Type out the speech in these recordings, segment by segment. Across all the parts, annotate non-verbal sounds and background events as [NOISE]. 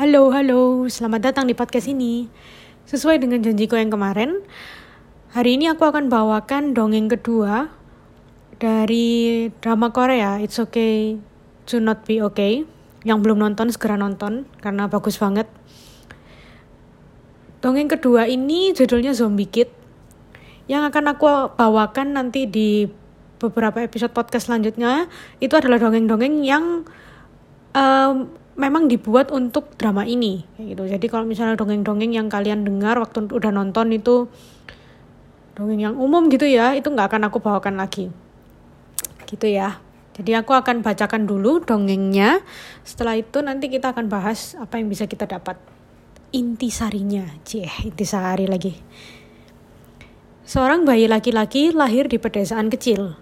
Halo, halo, selamat datang di podcast ini. Sesuai dengan janjiku yang kemarin, hari ini aku akan bawakan dongeng kedua dari drama Korea It's Okay to Not Be Okay. Yang belum nonton segera nonton karena bagus banget. Dongeng kedua ini judulnya Zombie Kid. Yang akan aku bawakan nanti di beberapa episode podcast selanjutnya itu adalah dongeng-dongeng yang um, memang dibuat untuk drama ini gitu. Jadi kalau misalnya dongeng-dongeng yang kalian dengar waktu udah nonton itu dongeng yang umum gitu ya itu nggak akan aku bawakan lagi. Gitu ya. Jadi aku akan bacakan dulu dongengnya. Setelah itu nanti kita akan bahas apa yang bisa kita dapat. Intisarinya cie intisari lagi. Seorang bayi laki-laki lahir di pedesaan kecil.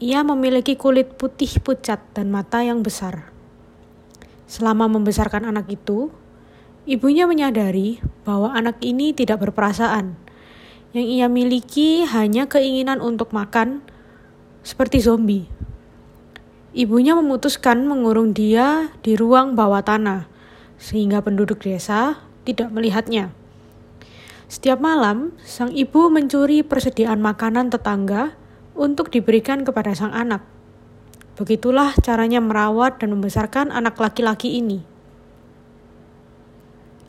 Ia memiliki kulit putih pucat dan mata yang besar. Selama membesarkan anak itu, ibunya menyadari bahwa anak ini tidak berperasaan. Yang ia miliki hanya keinginan untuk makan, seperti zombie. Ibunya memutuskan mengurung dia di ruang bawah tanah, sehingga penduduk desa tidak melihatnya. Setiap malam, sang ibu mencuri persediaan makanan tetangga untuk diberikan kepada sang anak. Begitulah caranya merawat dan membesarkan anak laki-laki ini.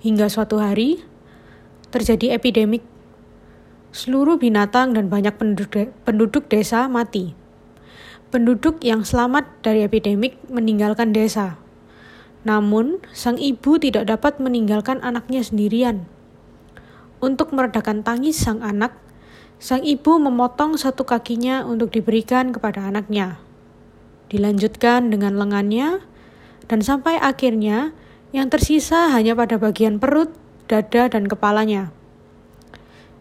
Hingga suatu hari, terjadi epidemik. Seluruh binatang dan banyak penduduk, de penduduk desa mati. Penduduk yang selamat dari epidemik meninggalkan desa. Namun, sang ibu tidak dapat meninggalkan anaknya sendirian. Untuk meredakan tangis sang anak, sang ibu memotong satu kakinya untuk diberikan kepada anaknya dilanjutkan dengan lengannya, dan sampai akhirnya yang tersisa hanya pada bagian perut, dada, dan kepalanya.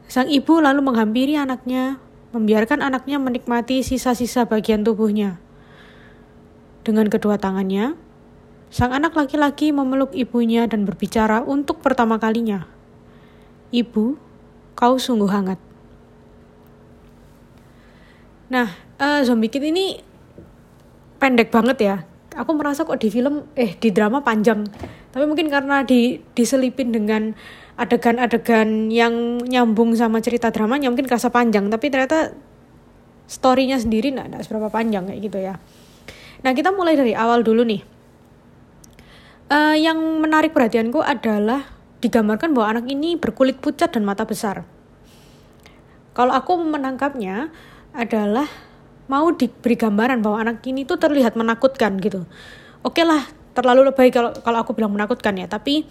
Sang ibu lalu menghampiri anaknya, membiarkan anaknya menikmati sisa-sisa bagian tubuhnya. Dengan kedua tangannya, sang anak laki-laki memeluk ibunya dan berbicara untuk pertama kalinya. Ibu, kau sungguh hangat. Nah, uh, zombie kid ini pendek banget ya. Aku merasa kok di film eh di drama panjang. Tapi mungkin karena di diselipin dengan adegan-adegan yang nyambung sama cerita dramanya mungkin kerasa panjang. Tapi ternyata storynya sendiri nggak nah, seberapa panjang kayak gitu ya. Nah kita mulai dari awal dulu nih. Uh, yang menarik perhatianku adalah digambarkan bahwa anak ini berkulit pucat dan mata besar. Kalau aku menangkapnya adalah mau diberi gambaran bahwa anak ini tuh terlihat menakutkan gitu. Oke okay lah, terlalu lebay kalau kalau aku bilang menakutkan ya, tapi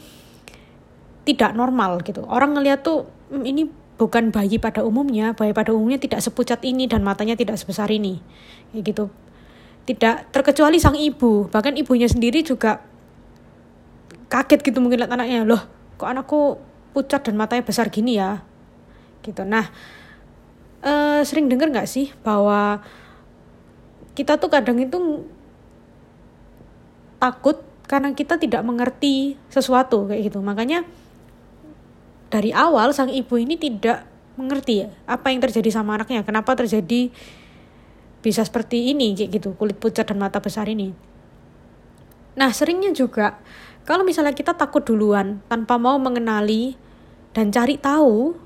tidak normal gitu. Orang ngeliat tuh hmm, ini bukan bayi pada umumnya, bayi pada umumnya tidak sepucat ini dan matanya tidak sebesar ini. Kayak gitu. Tidak terkecuali sang ibu, bahkan ibunya sendiri juga kaget gitu mungkin lihat anaknya, loh kok anakku pucat dan matanya besar gini ya. Gitu. Nah, uh, sering dengar nggak sih bahwa kita tuh kadang itu takut karena kita tidak mengerti sesuatu kayak gitu. Makanya dari awal sang ibu ini tidak mengerti ya apa yang terjadi sama anaknya kenapa terjadi bisa seperti ini kayak gitu kulit pucat dan mata besar ini. Nah seringnya juga kalau misalnya kita takut duluan tanpa mau mengenali dan cari tahu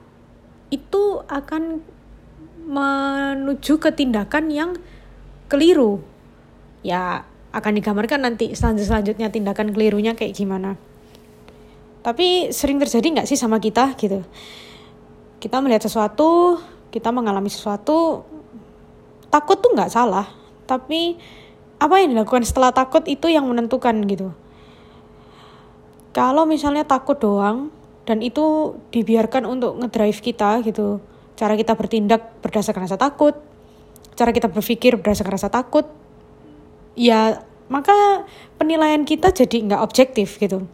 itu akan menuju ke tindakan yang keliru ya akan digambarkan nanti selanjut selanjutnya tindakan kelirunya kayak gimana. Tapi sering terjadi nggak sih sama kita gitu? Kita melihat sesuatu kita mengalami sesuatu takut tuh nggak salah. Tapi apa yang dilakukan setelah takut itu yang menentukan gitu. Kalau misalnya takut doang dan itu dibiarkan untuk ngedrive kita gitu. Cara kita bertindak berdasarkan rasa takut cara kita berpikir berdasarkan rasa takut, ya maka penilaian kita jadi nggak objektif gitu.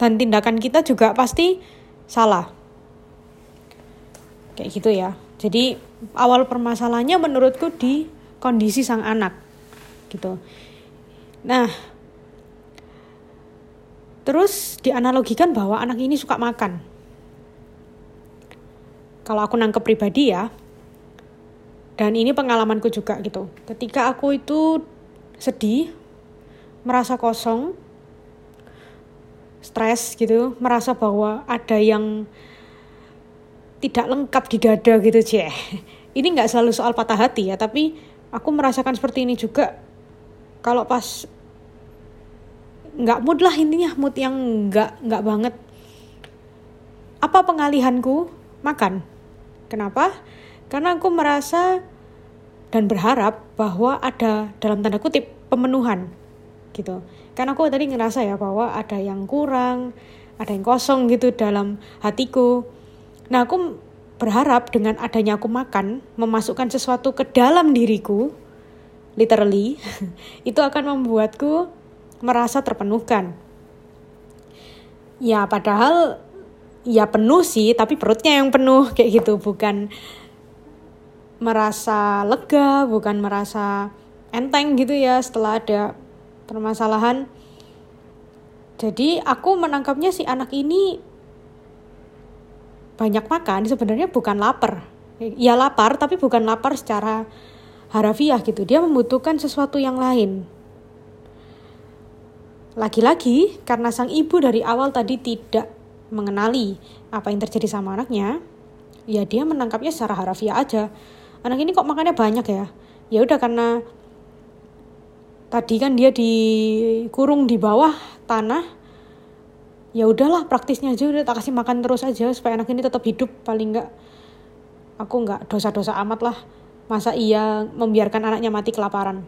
Dan tindakan kita juga pasti salah. Kayak gitu ya. Jadi awal permasalahannya menurutku di kondisi sang anak gitu. Nah, terus dianalogikan bahwa anak ini suka makan. Kalau aku nangkep pribadi ya, dan ini pengalamanku juga gitu. Ketika aku itu sedih merasa kosong stres gitu merasa bahwa ada yang tidak lengkap di dada gitu cie [LAUGHS] ini nggak selalu soal patah hati ya tapi aku merasakan seperti ini juga. Kalau pas nggak mood lah intinya mood yang nggak nggak banget. Apa pengalihanku? Makan. Kenapa karena aku merasa dan berharap bahwa ada dalam tanda kutip pemenuhan gitu. Karena aku tadi ngerasa ya bahwa ada yang kurang ada yang kosong gitu dalam hatiku. Nah aku berharap dengan adanya aku makan memasukkan sesuatu ke dalam diriku literally [LAUGHS] itu akan membuatku merasa terpenuhkan. Ya padahal ya penuh sih tapi perutnya yang penuh [LAUGHS] kayak gitu bukan merasa lega bukan merasa enteng gitu ya setelah ada permasalahan. Jadi aku menangkapnya si anak ini banyak makan sebenarnya bukan lapar. Ya lapar tapi bukan lapar secara harafiah gitu. Dia membutuhkan sesuatu yang lain. Lagi-lagi karena sang ibu dari awal tadi tidak mengenali apa yang terjadi sama anaknya, ya dia menangkapnya secara harafiah aja. Anak ini kok makannya banyak ya? Ya udah karena tadi kan dia dikurung di bawah tanah ya udahlah praktisnya aja udah tak kasih makan terus aja supaya anak ini tetap hidup. Paling enggak aku enggak dosa-dosa amat lah. Masa iya membiarkan anaknya mati kelaparan?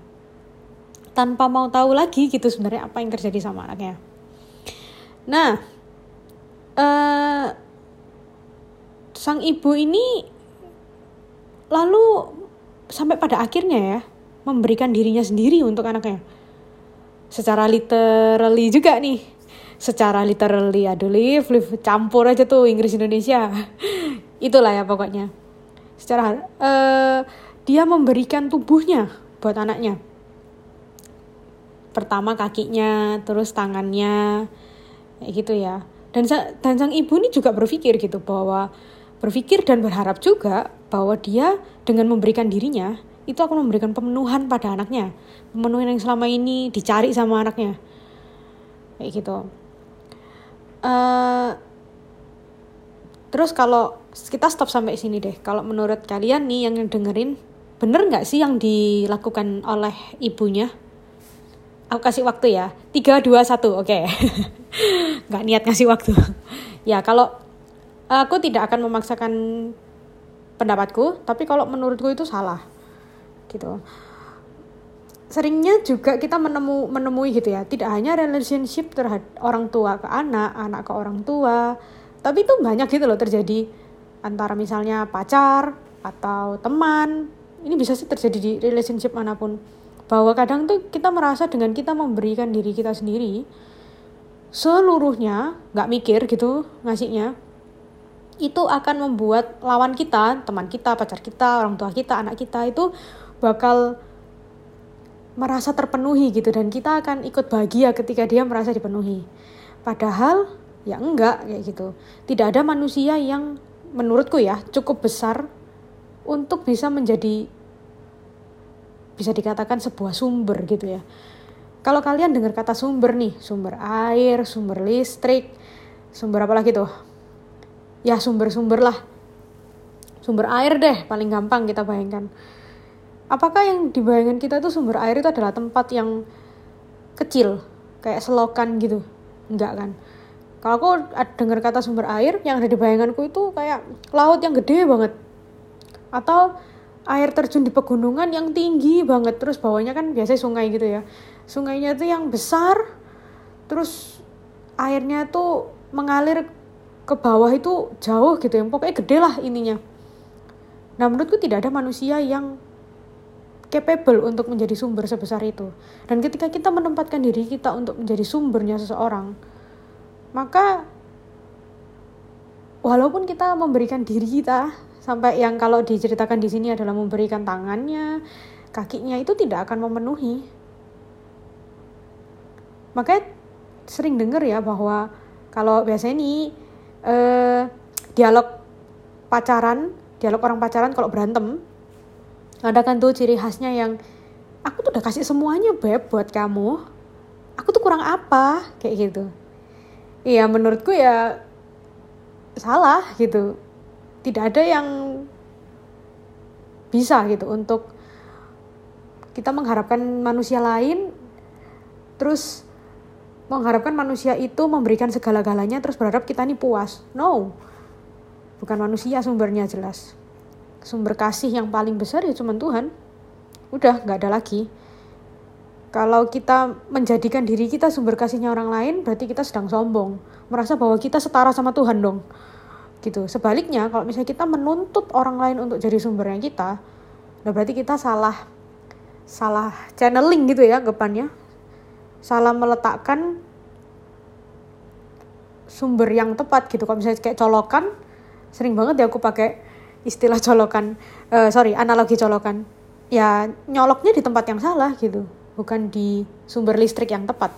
Tanpa mau tahu lagi gitu sebenarnya apa yang terjadi sama anaknya. Nah uh, sang ibu ini lalu sampai pada akhirnya ya memberikan dirinya sendiri untuk anaknya. Secara literally juga nih. Secara literally aduh live, live campur aja tuh Inggris Indonesia. [LAUGHS] Itulah ya pokoknya. Secara uh, dia memberikan tubuhnya buat anaknya. Pertama kakinya, terus tangannya, kayak gitu ya. Dan dan sang ibu ini juga berpikir gitu bahwa berpikir dan berharap juga bahwa dia dengan memberikan dirinya itu akan memberikan pemenuhan pada anaknya. Pemenuhan yang selama ini dicari sama anaknya. Kayak gitu. Uh, terus kalau kita stop sampai sini deh. Kalau menurut kalian nih yang dengerin bener nggak sih yang dilakukan oleh ibunya? Aku kasih waktu ya. Tiga dua satu oke. [LAUGHS] Nggak niat ngasih waktu. [LAUGHS] Ya kalau aku tidak akan memaksakan pendapatku tapi kalau menurutku itu salah gitu. Seringnya juga kita menemu menemui gitu ya tidak hanya relationship terhadap orang tua ke anak anak ke orang tua tapi itu banyak gitu loh terjadi. Antara misalnya pacar atau teman ini bisa sih terjadi di relationship mana pun. Bahwa kadang tuh kita merasa dengan kita memberikan diri kita sendiri seluruhnya nggak mikir gitu ngasihnya itu akan membuat lawan kita teman kita pacar kita orang tua kita anak kita itu bakal merasa terpenuhi gitu dan kita akan ikut bahagia ketika dia merasa dipenuhi. Padahal ya enggak kayak gitu. Tidak ada manusia yang menurutku ya cukup besar untuk bisa menjadi bisa dikatakan sebuah sumber gitu ya. Kalau kalian dengar kata sumber nih, sumber air, sumber listrik, sumber apa lagi tuh? Ya sumber-sumber lah. Sumber air deh paling gampang kita bayangkan. Apakah yang dibayangkan kita itu sumber air itu adalah tempat yang kecil kayak selokan gitu? Enggak kan? Kalau aku dengar kata sumber air yang ada di bayanganku itu kayak laut yang gede banget. Atau air terjun di pegunungan yang tinggi banget. Terus bawahnya kan biasanya sungai gitu ya. Sungainya itu yang besar terus airnya tuh mengalir ke bawah itu jauh gitu yang pokoknya gede lah ininya nah menurutku tidak ada manusia yang capable untuk menjadi sumber sebesar itu. Dan ketika kita menempatkan diri kita untuk menjadi sumbernya seseorang, maka walaupun kita memberikan diri kita sampai yang kalau diceritakan di sini adalah memberikan tangannya, kakinya itu tidak akan memenuhi. Makanya sering dengar ya bahwa kalau biasanya ini eh, dialog pacaran, dialog orang pacaran kalau berantem. Ada kan tuh ciri khasnya yang aku tuh udah kasih semuanya beb buat kamu. Aku tuh kurang apa? Kayak gitu. Iya menurutku ya salah gitu. Tidak ada yang bisa gitu untuk kita mengharapkan manusia lain terus mengharapkan manusia itu memberikan segala-galanya terus berharap kita ini puas. No. Bukan manusia sumbernya jelas. Sumber kasih yang paling besar ya cuma Tuhan. Udah nggak ada lagi. Kalau kita menjadikan diri kita sumber kasihnya orang lain berarti kita sedang sombong. Merasa bahwa kita setara sama Tuhan dong. Gitu. Sebaliknya kalau misalnya kita menuntut orang lain untuk jadi sumbernya kita berarti kita salah salah channeling gitu ya depannya salah meletakkan sumber yang tepat gitu. Kalau misalnya kayak colokan sering banget ya aku pakai istilah colokan. Uh, sorry analogi colokan. Ya nyoloknya di tempat yang salah gitu bukan di sumber listrik yang tepat.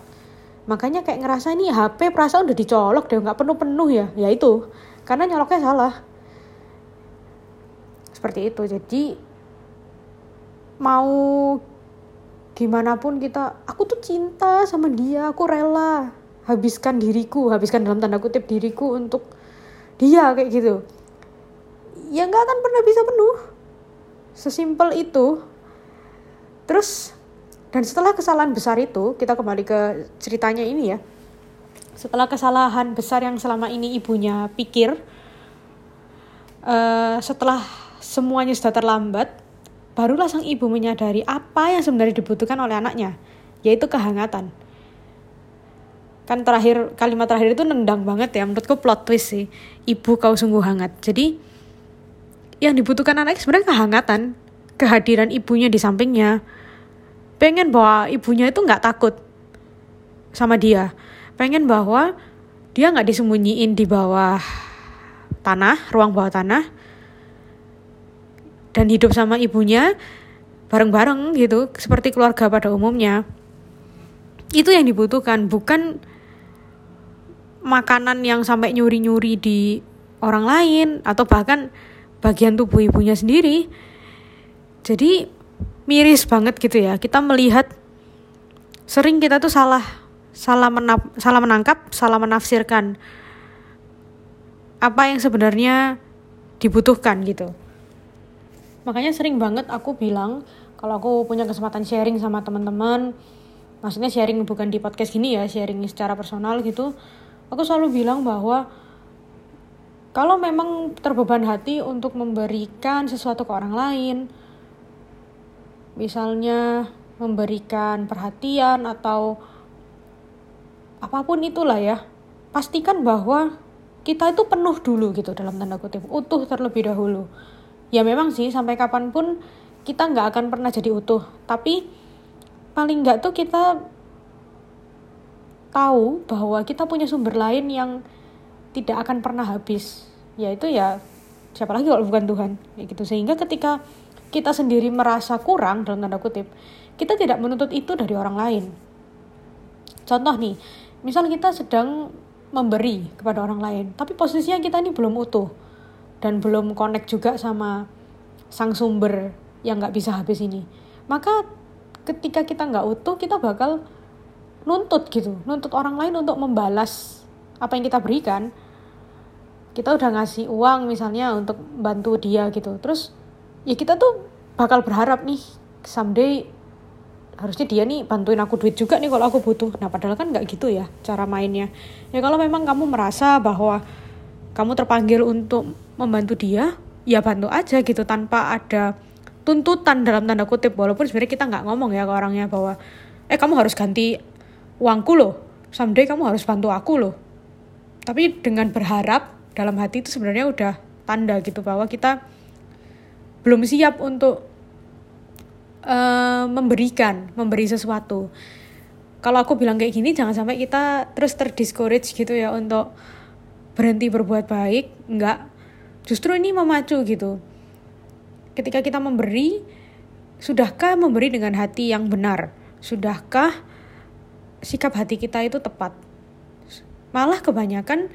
Makanya kayak ngerasa ini HP perasaan udah dicolok deh nggak penuh penuh ya. Ya itu karena nyoloknya salah. Seperti itu. Jadi mau gimana pun kita aku tuh cinta sama dia aku rela habiskan diriku habiskan dalam tanda kutip diriku untuk dia kayak gitu. Ya nggak akan pernah bisa penuh. Sesimpel itu. Terus dan setelah kesalahan besar itu kita kembali ke ceritanya ini ya. Setelah kesalahan besar yang selama ini ibunya pikir uh, setelah semuanya sudah terlambat barulah sang ibu menyadari apa yang sebenarnya dibutuhkan oleh anaknya yaitu kehangatan. Kan terakhir kalimat terakhir itu nendang banget ya menurutku plot twist sih. Ibu kau sungguh hangat. Jadi yang dibutuhkan anak sebenarnya kehangatan kehadiran ibunya di sampingnya. Pengen bahwa ibunya itu nggak takut sama dia. Pengen bahwa dia nggak disembunyiin di bawah tanah, ruang bawah tanah, dan hidup sama ibunya bareng-bareng gitu, seperti keluarga pada umumnya. Itu yang dibutuhkan, bukan makanan yang sampai nyuri-nyuri di orang lain atau bahkan bagian tubuh ibunya sendiri. Jadi miris banget gitu ya. Kita melihat sering kita tuh salah salah menap, salah menangkap, salah menafsirkan apa yang sebenarnya dibutuhkan gitu. Makanya sering banget aku bilang kalau aku punya kesempatan sharing sama teman-teman, maksudnya sharing bukan di podcast gini ya, sharing secara personal gitu. Aku selalu bilang bahwa kalau memang terbeban hati untuk memberikan sesuatu ke orang lain, misalnya memberikan perhatian atau apa pun itulah ya pastikan bahwa kita itu penuh dulu gitu dalam tanda kutip utuh terlebih dahulu ya memang sih sampai kapan pun kita nggak akan pernah jadi utuh. Tapi paling nggak tuh kita tahu bahwa kita punya sumber lain yang tidak akan pernah habis. Yaitu ya siapa lagi kalau bukan Tuhan? Ya gitu. Sehingga ketika kita sendiri merasa kurang dalam tanda kutip kita tidak menuntut itu dari orang lain. Contoh nih misal kita sedang memberi kepada orang lain tapi posisinya kita ini belum utuh dan belum connect juga sama sang sumber yang nggak bisa habis ini. Maka ketika kita nggak utuh kita bakal nuntut gitu. Nuntut orang lain untuk membalas apa yang kita berikan. Kita udah ngasih uang misalnya untuk bantu dia gitu. Terus ya kita tuh bakal berharap nih someday harusnya dia nih bantuin aku duit juga nih kalau aku butuh. Nah padahal kan nggak gitu ya cara mainnya. Ya kalau memang kamu merasa bahwa kamu terpanggil untuk membantu dia ya bantu aja gitu tanpa ada tuntutan dalam tanda kutip. Walaupun sebenarnya kita nggak ngomong ya ke orangnya bahwa eh kamu harus ganti uangku loh. Someday kamu harus bantu aku loh. Tapi dengan berharap dalam hati itu sebenarnya udah tanda gitu bahwa kita belum siap untuk uh, memberikan, memberi sesuatu. Kalau aku bilang kayak gini, jangan sampai kita terus terdiscourage gitu ya untuk berhenti berbuat baik. Enggak, justru ini memacu gitu. Ketika kita memberi, sudahkah memberi dengan hati yang benar? Sudahkah sikap hati kita itu tepat? Malah kebanyakan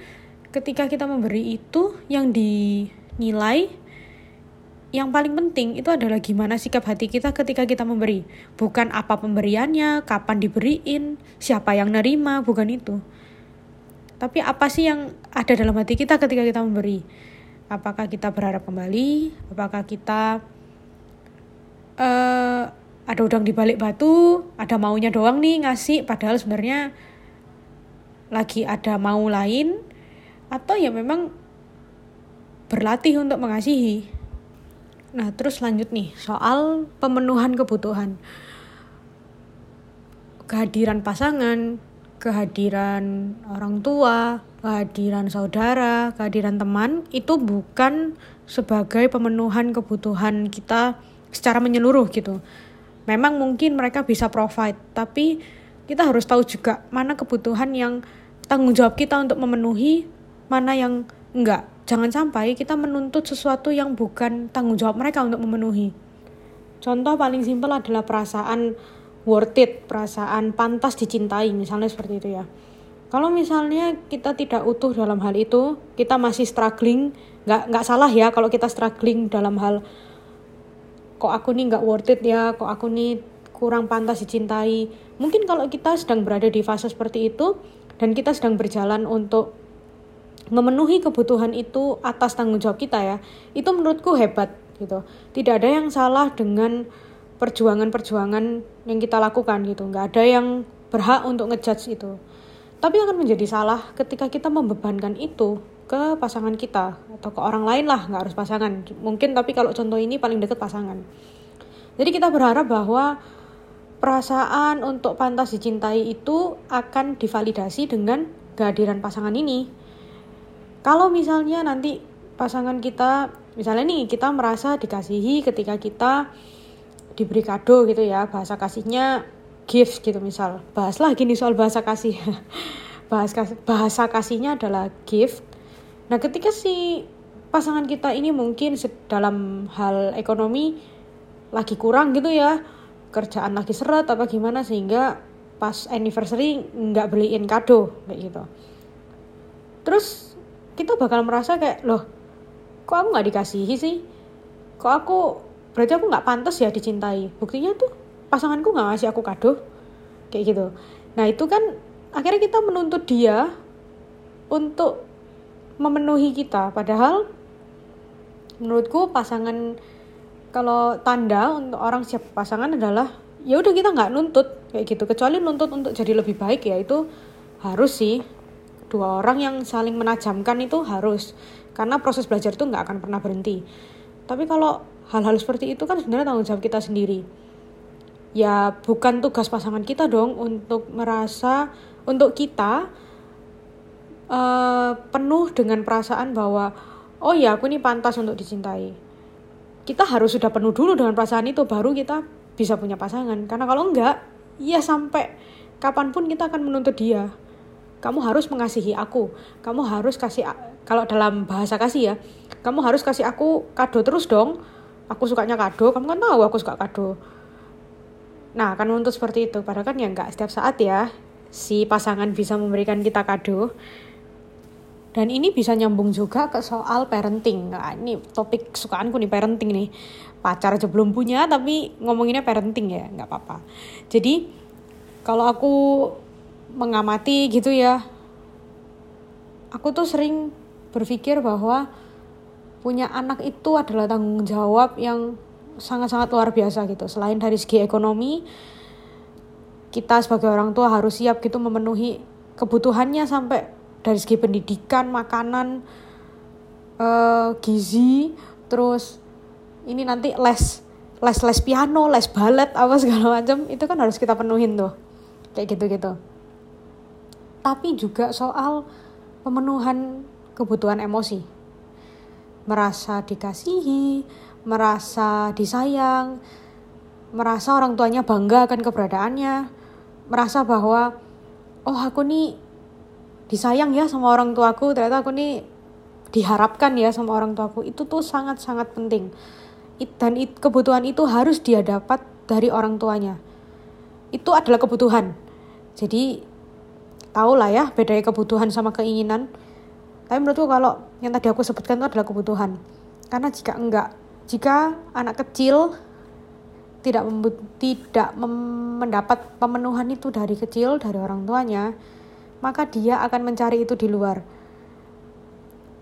ketika kita memberi itu yang dinilai yang paling penting itu adalah gimana sikap hati kita ketika kita memberi. Bukan apa pemberiannya, kapan diberiin, siapa yang nerima, bukan itu. tapi apa sih yang ada dalam hati kita ketika kita memberi. Apakah kita berharap kembali? Apakah kita uh, ada udang di balik batu? Ada maunya doang nih ngasih padahal sebenarnya lagi ada mau lain. Atau ya memang berlatih untuk mengasihi. Nah terus lanjut nih soal pemenuhan kebutuhan. Kehadiran pasangan, kehadiran orang tua, kehadiran saudara, kehadiran teman itu bukan sebagai pemenuhan kebutuhan kita secara menyeluruh gitu. Memang mungkin mereka bisa provide, tapi kita harus tahu juga mana kebutuhan yang tanggung jawab kita untuk memenuhi, mana yang enggak. Jangan sampai kita menuntut sesuatu yang bukan tanggung jawab mereka untuk memenuhi. Contoh paling simpel adalah perasaan worth it, perasaan pantas dicintai, misalnya seperti itu ya. Kalau misalnya kita tidak utuh dalam hal itu, kita masih struggling, nggak nggak salah ya kalau kita struggling dalam hal kok aku nih nggak worth it ya, kok aku nih kurang pantas dicintai. Mungkin kalau kita sedang berada di fase seperti itu dan kita sedang berjalan untuk memenuhi kebutuhan itu atas tanggung jawab kita ya, itu menurutku hebat gitu. Tidak ada yang salah dengan perjuangan-perjuangan yang kita lakukan gitu. Nggak ada yang berhak untuk ngejudge itu. Tapi akan menjadi salah ketika kita membebankan itu ke pasangan kita atau ke orang lain lah nggak harus pasangan. Mungkin tapi kalau contoh ini paling dekat pasangan. Jadi kita berharap bahwa perasaan untuk pantas dicintai itu akan divalidasi dengan kehadiran pasangan ini. Kalau misalnya nanti pasangan kita misalnya nih kita merasa dikasihi ketika kita diberi kado gitu ya bahasa kasihnya gift gitu misal. Bahaslah gini soal bahasa kasih. [LAUGHS] Bahas kasih, bahasa kasihnya adalah gift. Nah ketika si pasangan kita ini mungkin dalam hal ekonomi lagi kurang gitu ya kerjaan lagi seret apa gimana sehingga pas anniversary nggak beliin kado kayak gitu. Terus kita bakal merasa kayak loh kok aku nggak dikasihi sih? Kok aku berarti aku nggak pantas ya dicintai. Buktinya tuh pasanganku nggak ngasih aku kado kayak gitu. Nah itu kan akhirnya kita menuntut dia untuk memenuhi kita. Padahal menurutku pasangan kalau tanda untuk orang siap pasangan adalah ya udah kita nggak nuntut kayak gitu. Kecuali nuntut untuk jadi lebih baik ya itu harus sih. Dua orang yang saling menajamkan itu harus. Karena proses belajar itu nggak akan pernah berhenti. Tapi kalau hal-hal seperti itu kan sebenarnya tanggung jawab kita sendiri. Ya bukan tugas pasangan kita dong untuk merasa untuk kita uh, penuh dengan perasaan bahwa oh ya aku ini pantas untuk dicintai. Kita harus sudah penuh dulu dengan perasaan itu baru kita bisa punya pasangan. Karena kalau enggak ya sampai kapan pun kita akan menuntut dia. Kamu harus mengasihi aku. Kamu harus kasih kalau dalam bahasa kasih ya kamu harus kasih aku kado terus dong aku sukanya kado kamu kan tahu aku suka kado. Nah kan untuk seperti itu. Padahal kan ya nggak setiap saat ya si pasangan bisa memberikan kita kado. Dan ini bisa nyambung juga ke soal parenting. Nah ini topik kesukaanku nih parenting nih. Pacar aja belum punya tapi ngomonginnya parenting ya nggak apa-apa. Jadi kalau aku mengamati gitu ya aku tuh sering berpikir bahwa punya anak itu adalah tanggung jawab yang sangat-sangat luar biasa gitu. Selain dari segi ekonomi, kita sebagai orang tua harus siap gitu memenuhi kebutuhannya sampai dari segi pendidikan, makanan, uh, gizi, terus ini nanti les les les piano, les balet apa segala macam itu kan harus kita penuhin tuh. Kayak gitu-gitu. Tapi juga soal pemenuhan kebutuhan emosi merasa dikasihi, merasa disayang, merasa orang tuanya bangga akan keberadaannya, merasa bahwa oh aku nih disayang ya sama orang tuaku, ternyata aku nih diharapkan ya sama orang tuaku. Itu tuh sangat-sangat penting. Dan kebutuhan itu harus dia dapat dari orang tuanya. Itu adalah kebutuhan. Jadi tahu lah ya bedanya kebutuhan sama keinginan tapi menurutku kalau yang tadi aku sebutkan itu adalah kebutuhan. Karena jika enggak, jika anak kecil tidak tidak mendapat pemenuhan itu dari kecil dari orang tuanya, maka dia akan mencari itu di luar.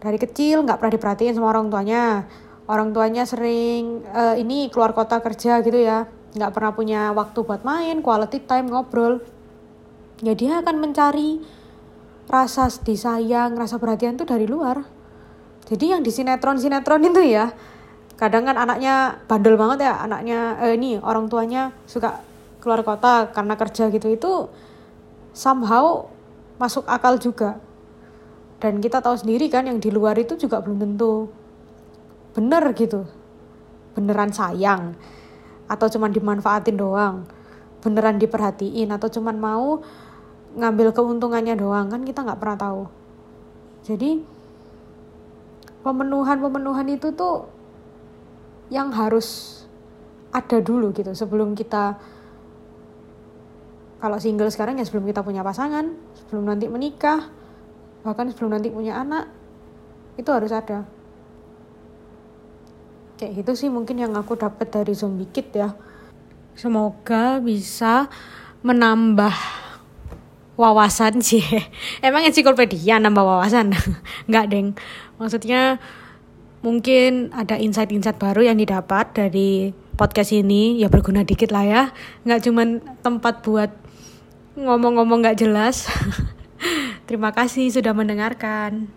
Dari kecil nggak pernah diperhatiin sama orang tuanya. Orang tuanya sering uh, ini keluar kota kerja gitu ya. Nggak pernah punya waktu buat main quality time ngobrol. Ya dia akan mencari rasa disayang rasa perhatian tuh dari luar. Jadi yang di sinetron sinetron itu ya kadang kan anaknya bandel banget ya anaknya eh, ini orang tuanya suka keluar kota karena kerja gitu itu somehow masuk akal juga. Dan kita tahu sendiri kan yang di luar itu juga belum tentu bener gitu. Beneran sayang atau cuman dimanfaatin doang. Beneran diperhatiin atau cuman mau ngambil keuntungannya doang kan kita nggak pernah tahu. Jadi pemenuhan pemenuhan itu tuh yang harus ada dulu gitu sebelum kita kalau single sekarang ya sebelum kita punya pasangan sebelum nanti menikah bahkan sebelum nanti punya anak itu harus ada. Kayak gitu sih mungkin yang aku dapat dari zombie kit ya. Semoga bisa menambah wawasan sih. [LAUGHS] Emang ensiklopedia nambah wawasan? [LAUGHS] Nggak deng. Maksudnya mungkin ada insight-insight baru yang didapat dari podcast ini. Ya berguna dikit lah ya. Nggak cuman tempat buat ngomong-ngomong nggak jelas. [LAUGHS] Terima kasih sudah mendengarkan.